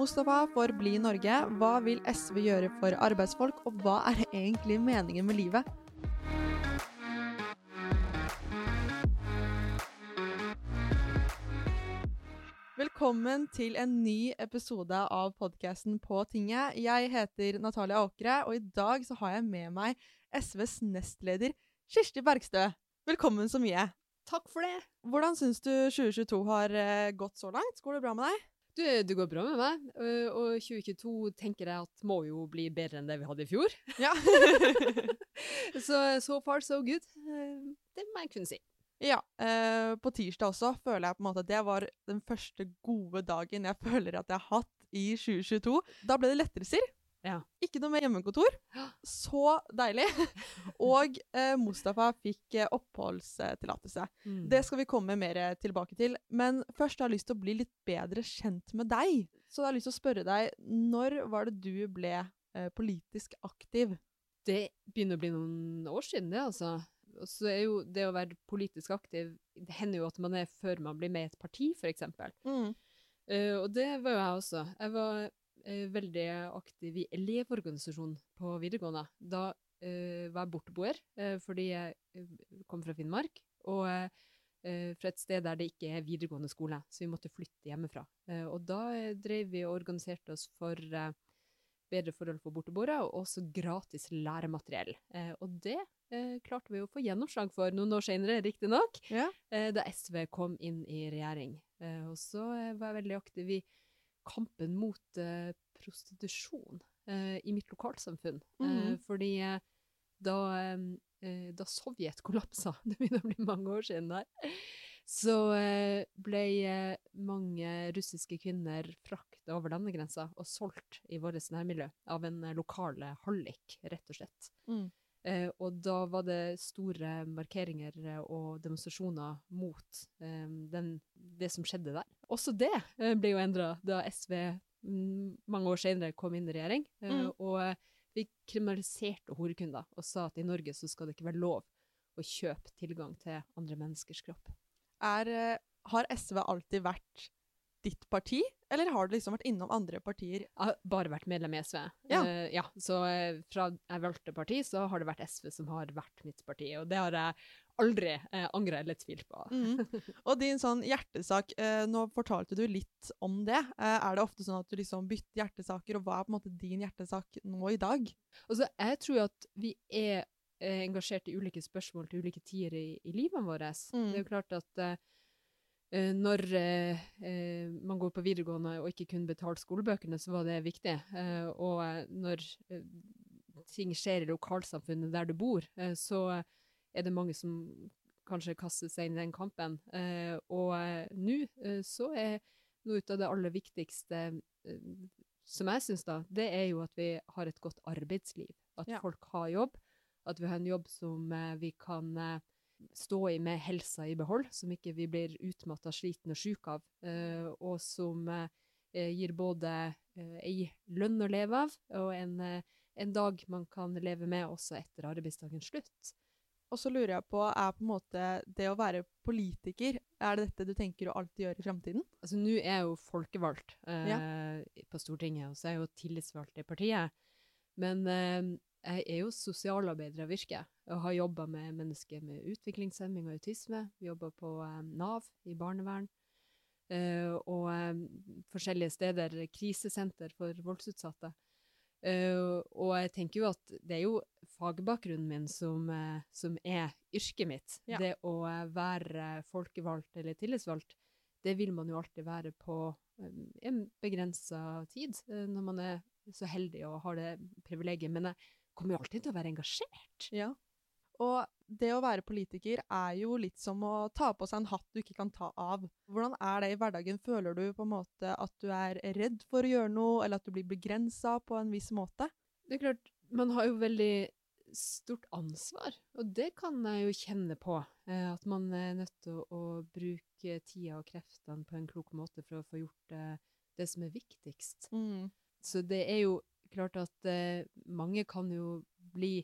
Mustafa for bli Norge. Hva vil SV gjøre for arbeidsfolk, og hva er egentlig meningen med livet? Velkommen til en ny episode av podkasten På tinget. Jeg heter Natalia Åkre, og i dag så har jeg med meg SVs nestleder Kirsti Bergstø. Velkommen så mye. Takk for det. Hvordan syns du 2022 har eh, gått så langt? Går det bra med deg? Du, det går bra med meg. Og 2022 tenker jeg at må jo bli bedre enn det vi hadde i fjor. Ja. Så so far so good. Det må jeg kunne si. ja. eh, på tirsdag også føler jeg på en måte at det var den første gode dagen jeg føler at jeg har hatt i 2022. Da ble det lettelser. Ja. Ikke noe mer hjemmekontor. Så deilig. Og eh, Mustafa fikk eh, oppholdstillatelse. Mm. Det skal vi komme mer tilbake til. Men først har jeg lyst til å bli litt bedre kjent med deg. Så jeg har lyst til å spørre deg, når var det du ble eh, politisk aktiv? Det begynner å bli noen år siden, det, altså. Og så er jo det å være politisk aktiv Det hender jo at man er før man blir med i et parti, for eksempel. Mm. Uh, og det var jo jeg også. Jeg var eh, veldig aktiv i elevorganisasjonen på videregående. Da eh, var jeg borteboer, eh, fordi jeg eh, kom fra Finnmark, og eh, fra et sted der det ikke er videregående skole, så vi måtte flytte hjemmefra. Eh, og da eh, drev vi og organiserte oss for eh, bedre forhold for borteboere, og også gratis læremateriell. Eh, og det eh, klarte vi å få gjennomslag for noen år senere, riktignok Ja. eh, da SV kom inn i regjering. Eh, og så eh, var jeg veldig aktiv i kampen mot eh, prostitusjon eh, i mitt lokalsamfunn. eh, Mhm. fordi eh, da, da Sovjet kollapsa, det begynner å bli mange år siden der, så ble mange russiske kvinner frakta over landegrensa og solgt i vårt nærmiljø av en lokal hallik, rett og slett. Mm. Eh, og da var det store markeringer og demonstrasjoner mot eh, den, det som skjedde der. Også det eh, ble jo endra da SV mm, mange år senere kom inn i regjering. Eh, Mm. Og eh, vi kriminaliserte horekunder og sa at i Norge så skal det ikke være lov å kjøpe tilgang til andre menneskers kropp. Er, har SV alltid vært ditt parti, eller har du liksom vært innom andre partier? Jeg har bare vært medlem i SV. Ja. Uh, ja, så fra jeg valgte parti, så har det vært SV som har vært mitt parti. Og det har jeg aldri eh, angre eller tvilt på. Mm. Og din sånn hjertesak, eh, nå fortalte du litt om det. Eh, er det ofte sånn at du liksom bytter hjertesaker, og hva er på en måte din hjertesak nå i dag? Altså, jeg tror at vi er eh, engasjert i ulike spørsmål til ulike tider i, i livet vårt. Mm. Det er jo klart at eh, når eh, man går på videregående og ikke kunne betale skolebøkene, så var det viktig. Eh, og når ting skjer i lokalsamfunnet der du bor, så er det mange som kanskje kaster seg inn i den kampen. Eh, og eh, nå eh, så er noe av det aller viktigste som jeg syns, da, det er jo at vi har et godt arbeidsliv. At Ja. folk har jobb. At vi har en jobb som vi kan stå i med helsa i behold, som ikke vi blir utmatta, sliten og sjuk av, eh, og som gir både ei lønn å leve av, og en, en dag man kan leve med også etter arbeidsdagens slutt. Og så lurer jeg på, er på en måte det å være politiker, er det dette du tenker å alltid gjøre i fremtiden? Altså, nå er jeg jo folkevalgt eh, på Stortinget, og så er jeg jo tillitsvalgt i partiet. Men eh, jeg er jo sosialarbeider av virke, og har jobba med mennesker med utviklingshemming og autisme. Jobba på eh, Nav i barnevern. eh, og eh, forskjellige steder, krisesenter for voldsutsatte. Eh, og jeg tenker jo at det er jo fagbakgrunnen min som, uh, som er yrket mitt. Ja. Det å eh, være folkevalgt eller tillitsvalgt, det vil man jo alltid være på um, en begrensa tid, uh, når man er så heldig og har det privilegiet. Men jeg kommer jo alltid til å være engasjert. Ja. Og det å være politiker er jo litt som å ta på seg en hatt du ikke kan ta av. Hvordan er det i hverdagen? Føler du på en måte at du er redd for å gjøre noe, eller at du blir begrensa på en viss måte? Det er klart, man har jo veldig stort ansvar, og det kan jeg jo kjenne på. Eh, at man er nødt til å, bruke tida og kreftene på en klok måte for å få gjort det, det som er viktigst. Mm. Så det er jo klart at eh, mange kan jo bli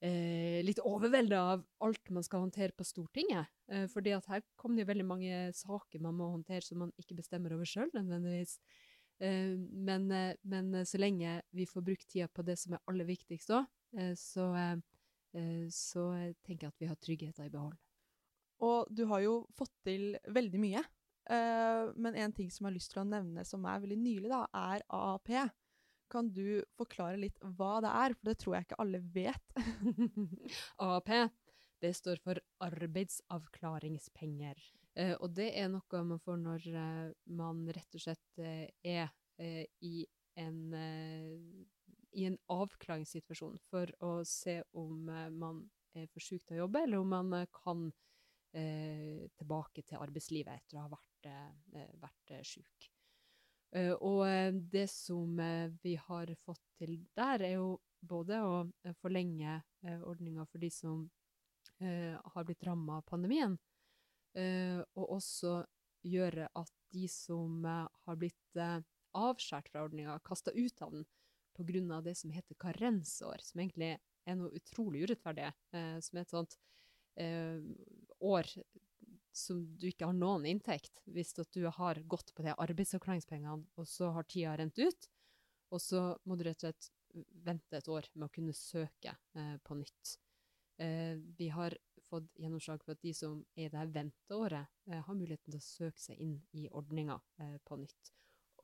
eh, litt overvelda av alt man skal håndtere på Stortinget. Eh, at her kommer det veldig mange saker man må håndtere som man ikke bestemmer over sjøl nødvendigvis. Eh, men, eh, men eh, så lenge vi får brukt tida på det som er aller viktigst òg, så, eh, så tenker jeg at vi har tryggheten i behold. Og du har jo fått til veldig mye. Men en ting som jeg har lyst til å nevne som er veldig nylig, da, er AAP. Kan du forklare litt hva det er? For det tror jeg ikke alle vet. AAP det står for arbeidsavklaringspenger. Eh, og det er noe man får når eh, man rett og slett eh, er eh, i, en, eh, i en avklaringssituasjon for å se om eh, man er for syk til å jobbe, eller om man kan tilbake til arbeidslivet etter å ha vært, vært syk. Og det som vi har fått til der, er jo både å forlenge ordninga for de som har blitt ramma av pandemien, og også gjøre at de som har blitt avskåret fra ordninga, kasta ut av den pga. det som heter karensår, som egentlig er noe utrolig urettferdig. som er et sånt år som du ikke har noen inntekt, hvis du har gått på de arbeidsavklaringspengene, og så har tida rent ut, og så må du rett og slett vente et år med å kunne søke på nytt. vi har fått gjennomslag for at de som er i det venteåret, eh, har muligheten til å søke seg inn i ordninga eh, på nytt.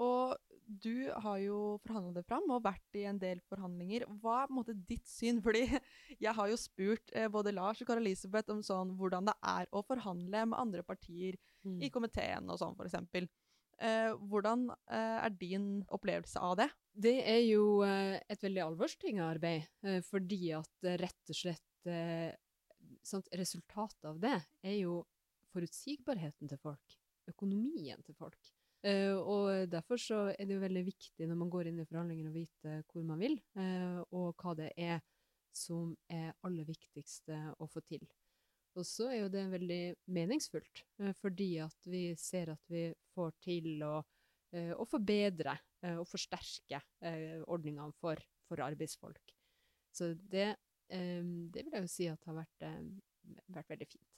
Og du har jo forhandla det fram og vært i en del forhandlinger. Hva er på en måte ditt syn? Fordi jeg har jo spurt eh, både Lars og Kari-Elisabeth om sånn, hvordan det er å forhandle med andre partier mm. i komiteen og sånn, f.eks. Eh, hvordan eh, er din opplevelse av det? Det er jo eh, et veldig alvorstynga arbeid, eh, fordi at rett og slett sånt, resultatet av det er jo forutsigbarheten til folk, økonomien til folk. Uh, og derfor så er det jo veldig viktig når man går inn i forhandlinger å vite hvor man vil, uh, og hva det er som er aller viktigste å få til. Og så er jo det veldig meningsfullt, uh, fordi at vi ser at vi får til å, å forbedre og forsterke ordningene for, for arbeidsfolk. Så det Um, det vil jeg jo si at har vært, vært, veldig fint.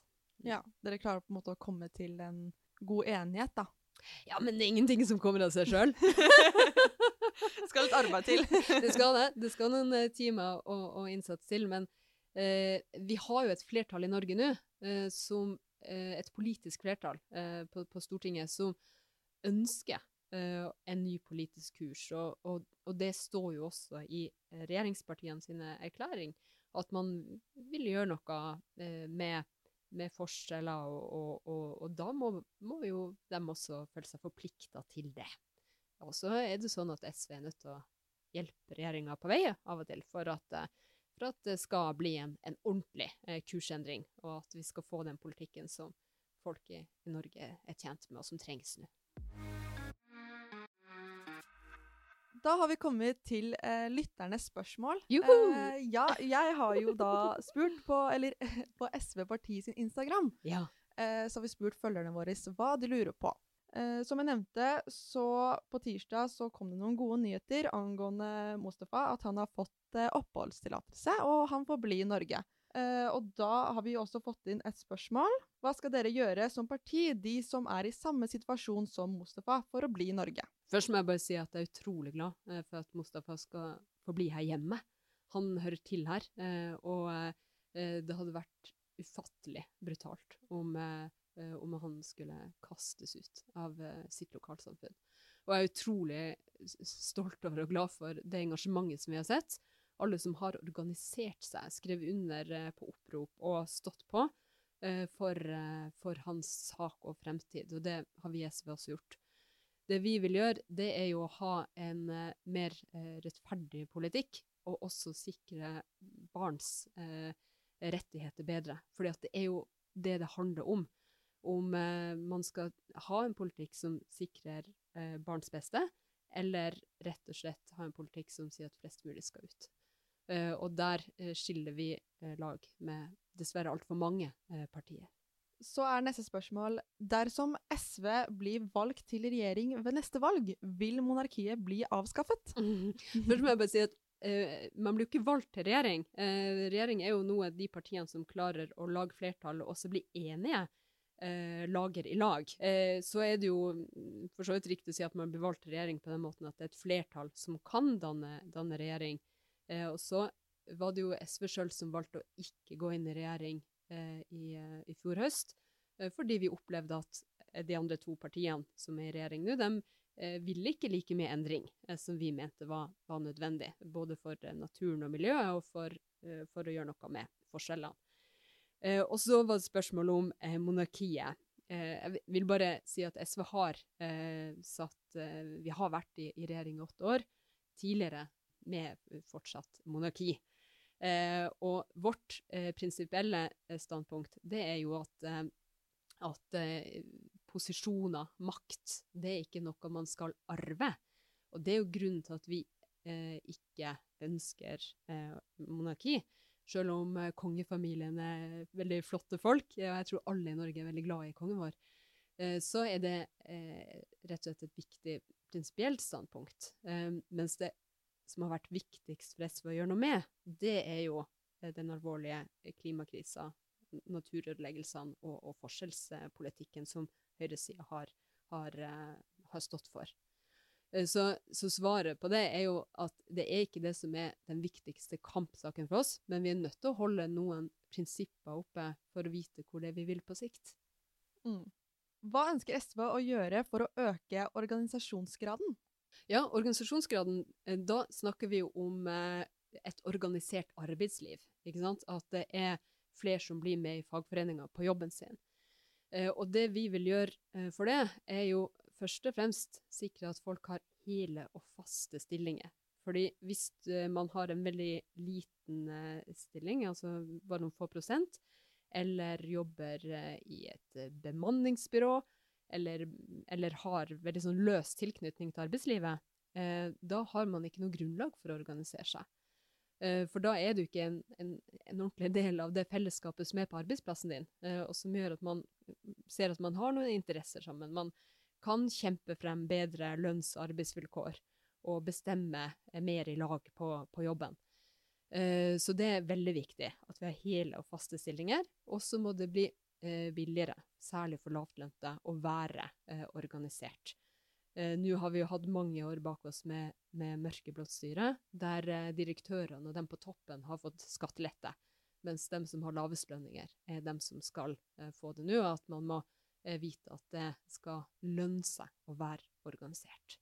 Ja, Dere klarer på en måte å komme til en god enighet, da. Ja, men det er ingenting som kommer av seg sjøl. det skal litt arbeid til. det skal det. Det skal noen uh, timer og, og, innsats til. Men eh, vi har jo et flertall i Norge nå, eh, som et politisk flertall på, på, Stortinget, som ønsker en ny politisk kurs. Og, og, og, det står jo også i regjeringspartiene sine erklæring at man vil gjøre noe eh, med, med, forskjeller, og, og, og, da må, må, jo de også føle seg forplikta til det. Og så er det sånn at SV er nødt til å hjelpe regjeringa på vei av og til, for at, eh, for at det skal bli en, en ordentlig eh, kursendring, og at vi skal få den politikken som folk i, i Norge er tjent med, og som trengs nå. Da har vi kommet til eh, lytternes spørsmål. Eh, ja, jeg har jo da spurt på, eller, på SV Parti sin Instagram. Ja. Eh, så har vi spurt følgerne våre hva de lurer på. Eh, som jeg nevnte, så på tirsdag så kom det noen gode nyheter angående Mustafa. At han har fått eh, oppholdstillatelse, og han får bli i Norge. Og da har vi også fått inn et spørsmål. Hva skal dere gjøre som parti, de som er i samme situasjon som Mustafa, for å bli i Norge? Først må jeg bare si at jeg er utrolig glad for at Mustafa skal få bli her hjemme. Han hører til her, og det hadde vært ufattelig brutalt om, om, han skulle kastes ut av sitt lokalsamfunn. Og jeg er utrolig stolt over og glad for det engasjementet som vi har sett alle som har organisert seg, skrevet under eh, på opprop og stått på eh, for, eh, for, hans sak og fremtid. Og det har vi i SV også gjort. Det vi vil gjøre, det er jo å ha en mer rettferdig politikk, og også sikre barns rettigheter bedre. Fordi det er jo det det handler om. Om man skal ha en politikk som sikrer barns beste, eller rett og slett ha en politikk som sier at flest mulig skal ut. Eh, og der uh, skiller vi uh, lag med dessverre altfor mange partier. Så er neste spørsmål Dersom SV blir valgt til regjering ved neste valg, vil monarkiet bli avskaffet? Først må jeg bare si at man blir jo ikke valgt til regjering. regjering er jo noe de partiene som klarer å lage flertall og også bli enige eh, lager i lag. Eh, så er det jo for så vidt riktig å si at man blir valgt til regjering på den måten at det er et flertall som kan danne, danne regjering. Eh, og så var det jo SV sjøl som valgte å ikke gå inn i regjering eh, i, eh, i, fjor høst, eh, fordi vi opplevde at de andre to partiene som er i regjering nå, de ville ikke like mye endring som vi mente var, var nødvendig. Både for naturen og miljøet, og for, for å gjøre noe med forskjellene. Eh, og så var det spørsmålet om eh, monarkiet. Eh, jeg vil bare si at SV har eh, satt eh, Vi har vært i, i regjering i åtte år. Tidligere med fortsatt monarki. Eh, og vårt prinsipielle standpunkt, det er jo at, at posisjoner, makt, det er ikke noe man skal arve. Og det er jo grunnen til at vi ikke ønsker monarki. Selv om eh, kongefamilien er veldig flotte folk, og jeg tror alle i Norge er veldig glad i kongen vår, eh, så er det eh, rett og slett et viktig prinsipielt standpunkt. Mens det som har vært viktigst for SV å gjøre noe med, det er jo den alvorlige klimakrisa, naturødeleggelsene og, og forskjellspolitikken som høyresida har, har, har stått for. Eh, så, så, svaret på det er jo at det er ikke det som er den viktigste kampsaken for oss, men vi er nødt til å holde noen prinsipper oppe for å vite hvor det er vi vil på sikt. Mm. Hva ønsker SV å gjøre for å øke organisasjonsgraden? Ja, organisasjonsgraden, eh, da snakker vi jo om eh, et organisert arbeidsliv. Ikke sant? At det er flere som blir med i fagforeninger på jobben sin. Og det vi vil gjøre for det, er jo først og fremst sikre at folk har hele og faste stillinger. Fordi hvis uh, man har en veldig liten stilling, altså bare noen få prosent, eller jobber i et bemanningsbyrå, eller, eller, har veldig sånn løs tilknytning til arbeidslivet, da har man ikke noe grunnlag for å organisere seg. For da er du ikke en, en, en, ordentlig del av det fellesskapet som er på arbeidsplassen din, og som gjør at man ser at man har noen interesser sammen. Man, kan kjempe frem bedre lønns- og arbeidsvilkår og bestemme mer i lag på, på jobben. Så det er veldig viktig at vi har hele og faste stillinger. Og så må det bli billigere, særlig for lavtlønte, å være uh, organisert. Nå har vi jo hatt mange år bak oss med, med mørkeblått styre, der direktørene og dem på toppen har fått skattelette, mens dem som har lavest lønninger, er dem som skal få det nå. Og At man må Eh, vite at det skal lønne seg å være organisert.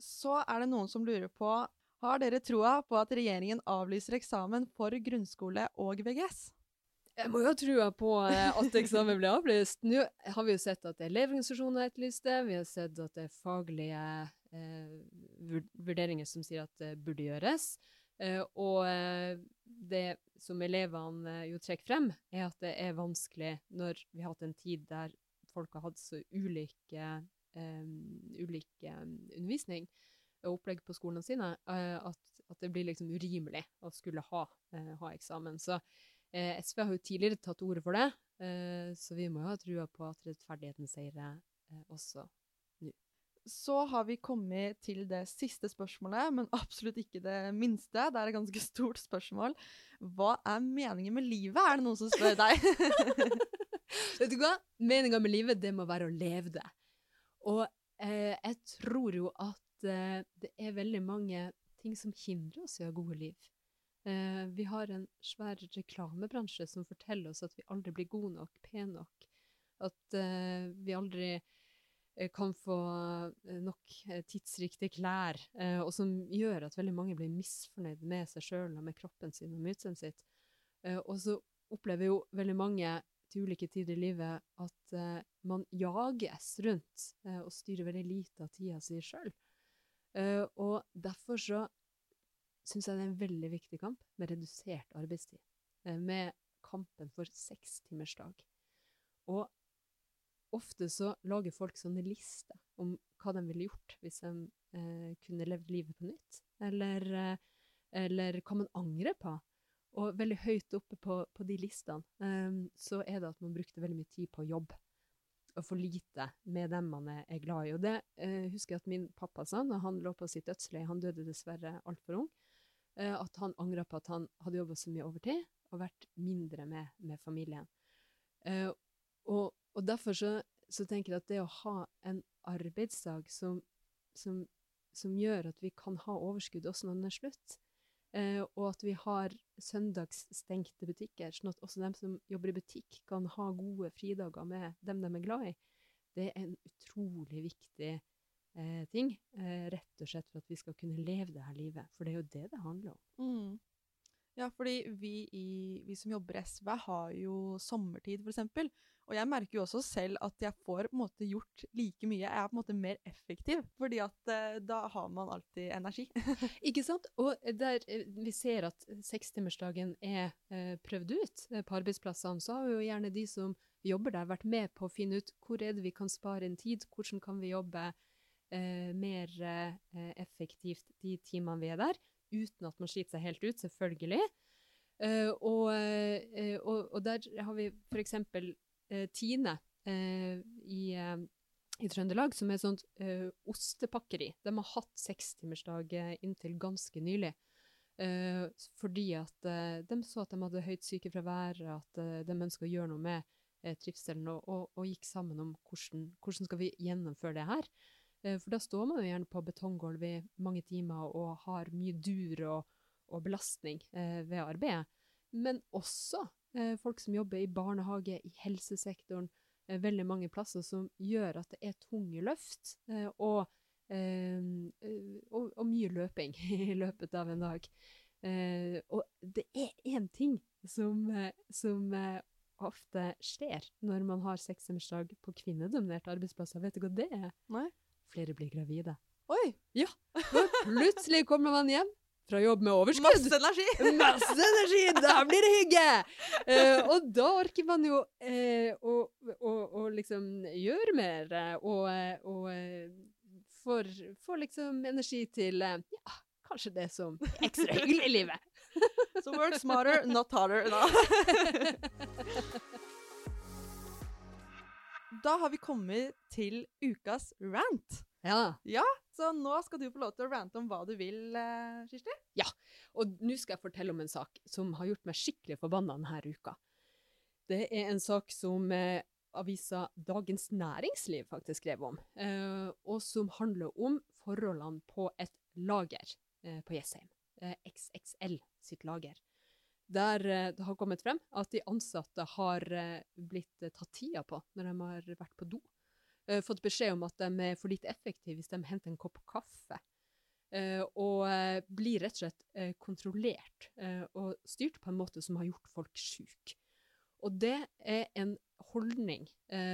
Så er det noen som lurer på har dere troa på at regjeringen avlyser eksamen for grunnskole og VGS? Jeg må jo ha trua på eh, at eksamen blir avlyst. Nå har vi jo sett at elevorganisasjoner det. Vi har sett at det er faglige eh, vurderinger som sier at det burde gjøres. Eh, og eh, det som elevene eh, jo trekker frem, er at det er vanskelig når vi har hatt en tid der folk har hatt så ulike, eh, ulike undervisning og opplegg på skolene sine, at, at, det blir liksom urimelig å skulle ha, ha eksamen. Så SV har jo tidligere tatt ordet for det, så vi må jo ha trua på at rettferdigheten seirer også nå. Så har vi kommet til det siste spørsmålet, men absolutt ikke det minste. Det er et ganske stort spørsmål. Hva er meningen med livet, er det noen som spør deg? Vet du hva? Meninga med livet, det må være å leve det. Og eh, jeg tror jo at eh, det er veldig mange ting som hindrer oss i å ha gode liv. Eh, vi har en svær reklamebransje som forteller oss at vi aldri blir gode nok, pene nok. At eh, vi aldri eh, kan få eh, nok tidsriktige klær, og som gjør at veldig mange blir misfornøyd med seg sjøl og med kroppen sin og med utseendet sitt. og så opplever jo veldig mange til ulike tider i livet at uh, man jages rundt uh, og styrer veldig lite av tida si sjøl. Uh, eh, og derfor så syns jeg det er en veldig viktig kamp med redusert arbeidstid. med kampen for sekstimersdag. Og ofte så lager folk sånne lister om hva de ville gjort hvis de kunne levd livet på nytt. Eller, eller hva man angrer på. Og veldig høyt oppe på, på de listene eh, så er det at man brukte veldig mye tid på jobb. Og for lite med dem man er, glad i. Og det uh, husker jeg at min pappa sa når han lå på sitt dødsleie, han døde dessverre altfor ung, at han angra på at han hadde jobba så mye overtid og vært mindre med, med familien. Uh, og Og derfor så, så tenker jeg at det å ha en arbeidsdag som, som, som gjør at vi kan ha overskudd også når den er slutt, eh, og at vi har søndagsstengte butikker, sånn at også dem som jobber i butikk kan ha gode fridager med dem de er glad i, det er en utrolig viktig eh, ting. Eh, rett og slett for at vi skal kunne leve det her livet. For det er jo det det handler om. Mm. Ja, fordi vi, i, vi som jobber i SV, har jo sommertid, eksempel. Og jeg merker jo også selv at jeg får på en måte gjort like mye. Jeg er på en måte mer effektiv, fordi at eh, da har man alltid energi. Ikke sant? Og der eh, vi ser at sekstimersdagen er eh, prøvd ut eh, på arbeidsplassene, så har jo gjerne de som jobber der, vært med på å finne ut hvor er det vi kan spare inn tid, hvordan kan vi jobbe eh, mer eh, effektivt de timene vi er der, uten at man sliter seg helt ut, selvfølgelig. Eh, og, eh, og, og der har vi eksempel eh, Tine eh, i, eh, i Trøndelag, som er et sånt ostepakkeri. De har hatt sekstimersdag inntil ganske nylig. Fordi at de så at de hadde høyt sykefravær, at de ønska å gjøre noe med trivselen, og, og, og gikk sammen om hvordan, hvordan skal vi gjennomføre det her. Eh, for da står man jo gjerne på betonggulv i mange timer og har mye dur og, og belastning eh, ved arbeidet. Men også eh, folk som jobber i barnehage, i helsesektoren, eh, veldig mange plasser som gjør at det er tunge løft eh, og, eh, og, og mye løping i løpet av en dag. Og det er én ting som, som ofte skjer når man har sekstimersdag på kvinnedominerte arbeidsplasser. Vet du hva det er? Nei. Flere blir gravide. Oi! Ja. Plutselig kommer man hjem fra jobb med overskudd. Masse energi! Masse energi! Da blir det hygge! Eh, og da orker man jo eh, å, å, å liksom gjøre mer, eh, og, eh, og eh, får, får liksom energi til ja, kanskje det som er ekstra hyggelig i livet. Så work smarter, not harder. Da. Da har vi kommet til ukas rant. Ja. ja. Så nå skal du få lov til å rante om hva du vil, Kirsti. Ja. Og nå skal jeg fortelle om en sak som har gjort meg skikkelig forbanna denne uka. Det er en sak som eh, avisa Dagens Næringsliv faktisk skrev om, eh, og som handler om forholdene på et lager eh, på Jessheim. Eh, XXL sitt lager. Der eh, det har kommet frem at de ansatte har eh, blitt eh, tatt tida på når de har vært på do. Fått beskjed om at de er for lite effektive hvis de henter en kopp kaffe. Og blir rett og slett kontrollert og styrt på en måte som har gjort folk syke. Og det er en holdning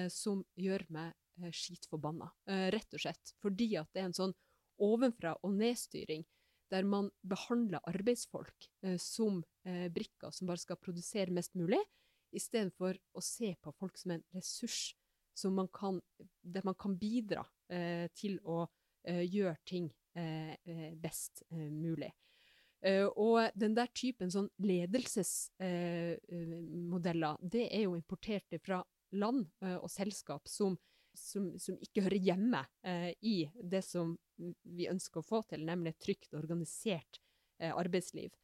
som gjør meg skitforbanna, rett og slett. Fordi at det er en sånn ovenfra og nedstyring der man behandler arbeidsfolk eh, som eh, brikker som bare skal produsere mest mulig, istedenfor å se på folk som en ressurs som man kan, der man kan bidra eh, til å eh, gjøre ting eh, eh, best mulig. Og den der typen sånn ledelsesmodeller, det er jo importert fra land og selskap som, som, som ikke hører hjemme eh, i det som vi ønsker å få til, nemlig et trygt og organisert eh, arbeidsliv.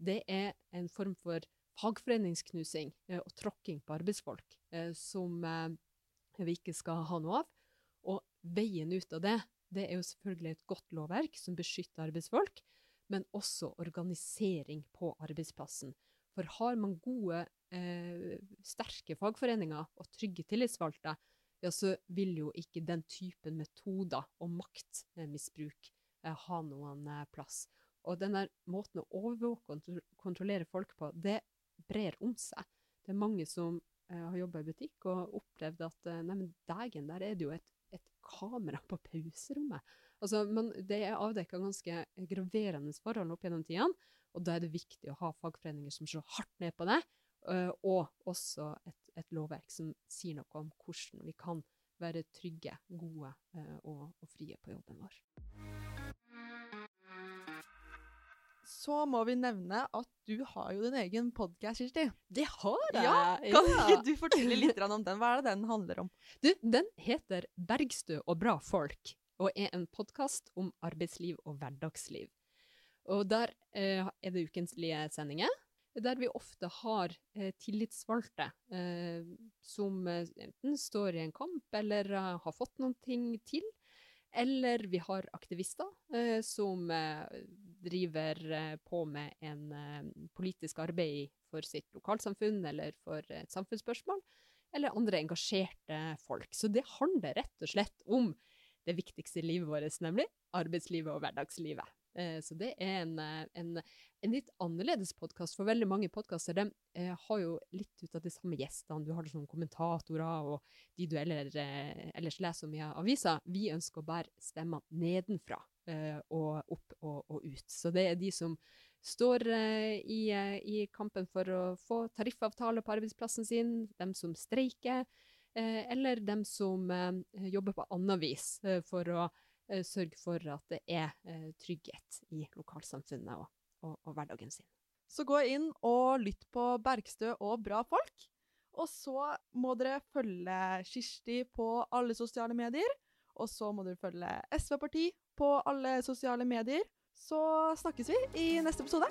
Det er en form for fagforeningsknusing eh, og tråkking på arbeidsfolk eh, som eh, vi ikke skal ha noe av. Og veien ut av det, det er jo selvfølgelig et godt lovverk som beskytter arbeidsfolk, men også organisering på arbeidsplassen. For har man gode, eh, sterke fagforeninger og trygge tillitsvalgte, ja, så vil jo ikke den typen metoder og maktmisbruk eh, ha noen eh, plass. Og den der måten å overvåke og kontrollere folk på, det brer om seg. Det er mange som eh, har jobba i butikk og opplevd at eh, nei, men dægen, der er det jo et, et kamera på pauserommet. Altså, man, det er avdekka ganske graverende forhold opp gjennom tidene, og da er det viktig å ha fagforeninger som slår hardt ned på det, eh, og også et, et lovverk som sier noe om hvordan vi kan være trygge, gode eh, og, og frie på jobben vår. Så må vi nevne at du har jo din egen podkast, Kirsti. Det har Ja, Kan ikke du fortelle litt om den? Hva er det den handler om? Du, den heter Bergstø og bra folk, og er en podkast om arbeidsliv og hverdagsliv. Og der eh, er det ukentlige sendinger. Der vi ofte har eh, tillitsvalgte eh, som eh, enten står i en kamp eller eh, har fått noen ting til. Eller vi har aktivister eh, som eh, driver på med en politisk arbeid for sitt lokalsamfunn eller for et samfunnsspørsmål. Eller andre engasjerte folk. Så det handler rett og slett om det viktigste i livet vårt, nemlig arbeidslivet og hverdagslivet. Så det er en, en, en litt annerledes podkast, for veldig mange podkaster eh, har jo litt ut av de samme gjestene. Du har sånn kommentatorer og de du ellers, eh, ellers leser om i aviser. Vi ønsker å bære stemmene nedenfra eh, og opp og, og, ut. Så det er de som står eh, i, i, kampen for å få tariffavtale på arbeidsplassen sin, dem som streiker, eller dem som jobber på annet vis for å Eh, sørge for at det er eh, trygghet i lokalsamfunnet og, og, og, hverdagen sin. Så gå inn og lytt på Bergstø og bra folk. Og så må dere følge Kirsti på alle sosiale medier. Og så må dere følge SV Parti på alle sosiale medier. Så snakkes vi i neste episode.